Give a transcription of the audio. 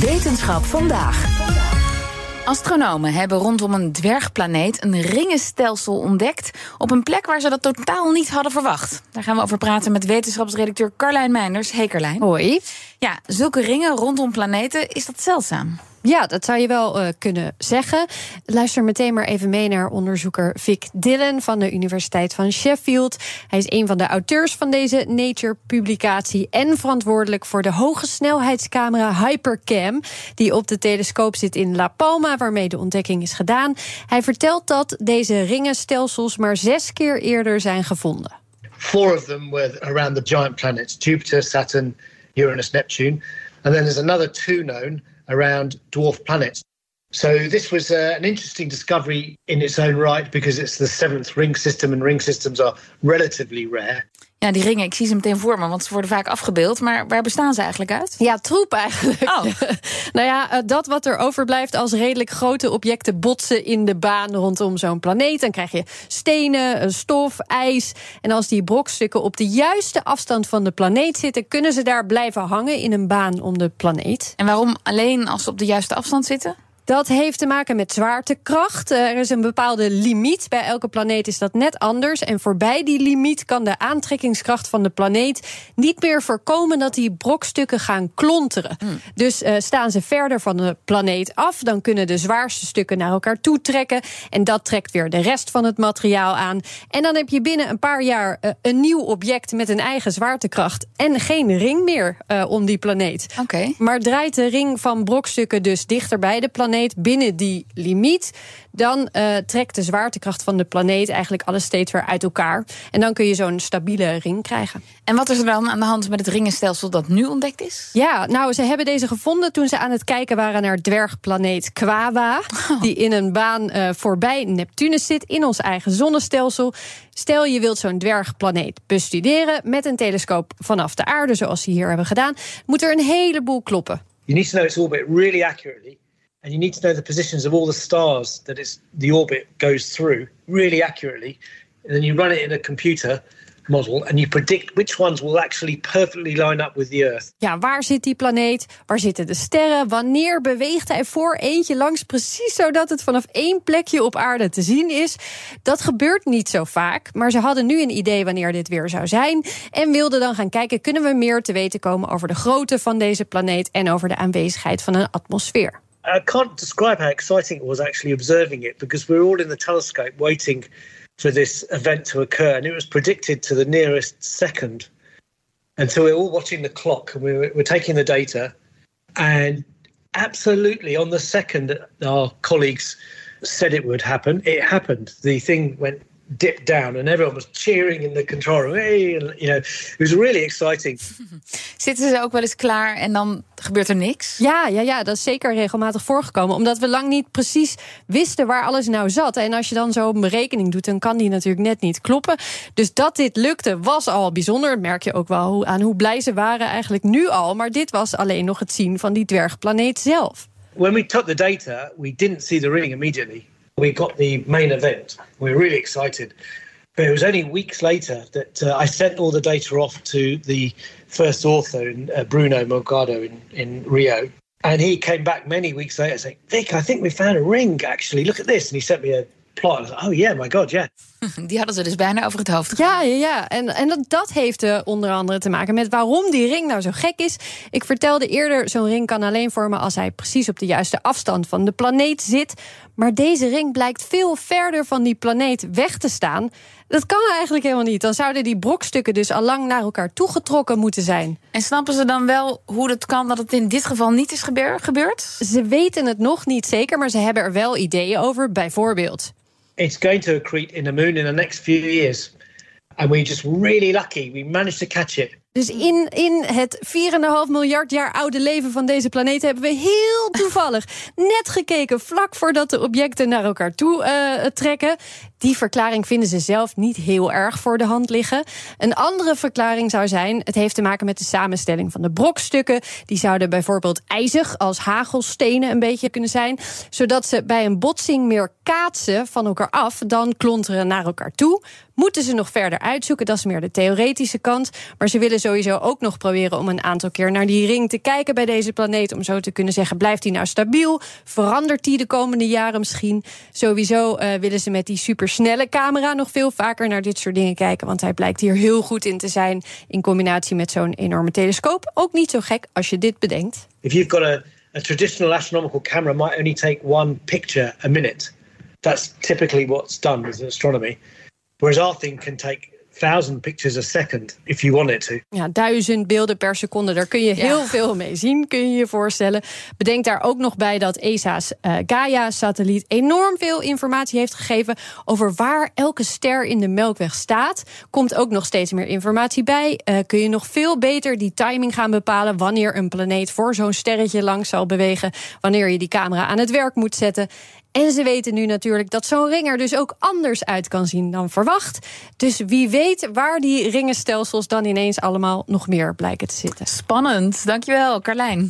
Wetenschap vandaag. Astronomen hebben rondom een dwergplaneet een ringenstelsel ontdekt. op een plek waar ze dat totaal niet hadden verwacht. Daar gaan we over praten met wetenschapsredacteur Carlijn Meinders. Hey Carlijn. Hoi. Ja, zulke ringen rondom planeten, is dat zeldzaam? Ja, dat zou je wel uh, kunnen zeggen. Luister meteen maar even mee naar onderzoeker Vic Dillon van de Universiteit van Sheffield. Hij is een van de auteurs van deze Nature-publicatie en verantwoordelijk voor de hoge snelheidscamera Hypercam, die op de telescoop zit in La Palma, waarmee de ontdekking is gedaan. Hij vertelt dat deze ringenstelsels maar zes keer eerder zijn gevonden. Four of them were around the giant planets Jupiter, Saturn, Uranus, Neptune, and then there's another two known around dwarf planets. So this was uh, an interesting discovery in its own right because it's the seventh ring system and ring systems are relatively rare. Ja, die ringen, ik zie ze meteen voor me, want ze worden vaak afgebeeld. Maar waar bestaan ze eigenlijk uit? Ja, troep eigenlijk. Oh. nou ja, eh, dat wat er overblijft als redelijk grote objecten botsen in de baan rondom zo'n planeet. Dan krijg je stenen, stof, ijs. En als die brokstukken op de juiste afstand van de planeet zitten, kunnen ze daar blijven hangen in een baan om de planeet. En waarom alleen als ze op de juiste afstand zitten? Dat heeft te maken met zwaartekracht. Er is een bepaalde limiet. Bij elke planeet is dat net anders. En voorbij die limiet kan de aantrekkingskracht van de planeet niet meer voorkomen dat die brokstukken gaan klonteren. Hmm. Dus uh, staan ze verder van de planeet af, dan kunnen de zwaarste stukken naar elkaar toe trekken. En dat trekt weer de rest van het materiaal aan. En dan heb je binnen een paar jaar uh, een nieuw object met een eigen zwaartekracht en geen ring meer uh, om die planeet. Okay. Maar draait de ring van brokstukken dus dichter bij de planeet binnen die limiet, dan uh, trekt de zwaartekracht van de planeet eigenlijk alles steeds weer uit elkaar. En dan kun je zo'n stabiele ring krijgen. En wat is er dan aan de hand met het ringenstelsel dat nu ontdekt is? Ja, nou, ze hebben deze gevonden toen ze aan het kijken waren naar dwergplaneet Quawa. Oh. Die in een baan uh, voorbij Neptunus zit, in ons eigen zonnestelsel. Stel je wilt zo'n dwergplaneet bestuderen met een telescoop vanaf de aarde, zoals ze hier hebben gedaan, moet er een heleboel kloppen. You need to know its orbit really accurately. And you need to know the positions of all the stars that it's the orbit goes through really accurately. And then you run it in a computer model and you predict which ones will actually perfectly line up with the Earth. Ja, waar zit die planeet? Waar zitten de sterren? Wanneer beweegt hij voor eentje langs precies zodat het vanaf één plekje op aarde te zien is? Dat gebeurt niet zo vaak, maar ze hadden nu een idee wanneer dit weer zou zijn en wilden dan gaan kijken kunnen we meer te weten komen over de grootte van deze planeet en over de aanwezigheid van een atmosfeer. I can't describe how exciting it was actually observing it because we were all in the telescope waiting for this event to occur, and it was predicted to the nearest second. And so we were all watching the clock and we were, were taking the data, and absolutely on the second our colleagues said it would happen, it happened. The thing went dipped down and everyone was cheering in the control room. Hey, and, you know, it was really exciting. Zitten ze ook wel eens klaar en dan gebeurt er niks? Ja, ja, ja, dat is zeker regelmatig voorgekomen. Omdat we lang niet precies wisten waar alles nou zat. En als je dan zo een berekening doet, dan kan die natuurlijk net niet kloppen. Dus dat dit lukte was al bijzonder. Dat merk je ook wel aan hoe blij ze waren eigenlijk nu al. Maar dit was alleen nog het zien van die dwergplaneet zelf. When we took the data, we didn't see the ring immediately. We got the main event. We were really excited. But it was only weeks later that uh, I sent all the data off to the first author, uh, Bruno Morgado in, in Rio. And he came back many weeks later saying, Vic, I think we found a ring, actually. Look at this. And he sent me a plot. Like, oh yeah, my god, yeah. Die hadden ze dus bijna over het hoofd Ja, ja, ja. En, en dat, dat heeft uh, onder andere te maken met waarom die ring nou zo gek is. Ik vertelde eerder, zo'n ring kan alleen vormen als hij precies op de juiste afstand van de planeet zit. Maar deze ring blijkt veel verder van die planeet weg te staan. Dat kan eigenlijk helemaal niet. Dan zouden die brokstukken dus al lang naar elkaar toegetrokken moeten zijn. En snappen ze dan wel hoe het kan dat het in dit geval niet is gebeurd? Ze weten het nog niet zeker, maar ze hebben er wel ideeën over. Bijvoorbeeld. It's going to accrete in the moon in the next few years. And we're just really lucky. We managed to catch it. Dus in, in het 4,5 miljard jaar oude leven van deze planeet hebben we heel toevallig net gekeken, vlak voordat de objecten naar elkaar toe uh, trekken. Die verklaring vinden ze zelf niet heel erg voor de hand liggen. Een andere verklaring zou zijn: het heeft te maken met de samenstelling van de brokstukken. Die zouden bijvoorbeeld ijzig als hagelstenen een beetje kunnen zijn, zodat ze bij een botsing meer kaatsen van elkaar af dan klonteren naar elkaar toe. moeten ze nog verder uitzoeken. Dat is meer de theoretische kant. Maar ze willen sowieso ook nog proberen om een aantal keer naar die ring te kijken bij deze planeet. Om zo te kunnen zeggen: blijft die nou stabiel? Verandert die de komende jaren misschien? Sowieso uh, willen ze met die supersnelle camera nog veel vaker naar dit soort dingen kijken. Want hij blijkt hier heel goed in te zijn. In combinatie met zo'n enorme telescoop. Ook niet zo gek als je dit bedenkt. If you've got a, a traditional astronomical camera, might only take one picture a minute. That's typically what's done as astronomy. Whereas our thing can take thousand pictures a second if you want it to. Ja, duizend beelden per seconde. Daar kun je heel veel mee zien, kun je je voorstellen. Bedenk daar ook nog bij dat ESA's uh, Gaia-satelliet enorm veel informatie heeft gegeven over waar elke ster in de Melkweg staat. Komt ook nog steeds meer informatie bij. Uh, kun je nog veel beter die timing gaan bepalen wanneer een planeet voor zo'n sterretje langs zal bewegen, wanneer je die camera aan het werk moet zetten. En ze weten nu natuurlijk dat zo'n ring er dus ook anders uit kan zien dan verwacht. Dus wie weet waar die ringenstelsels dan ineens allemaal nog meer blijken te zitten. Spannend. Dankjewel, Carlijn.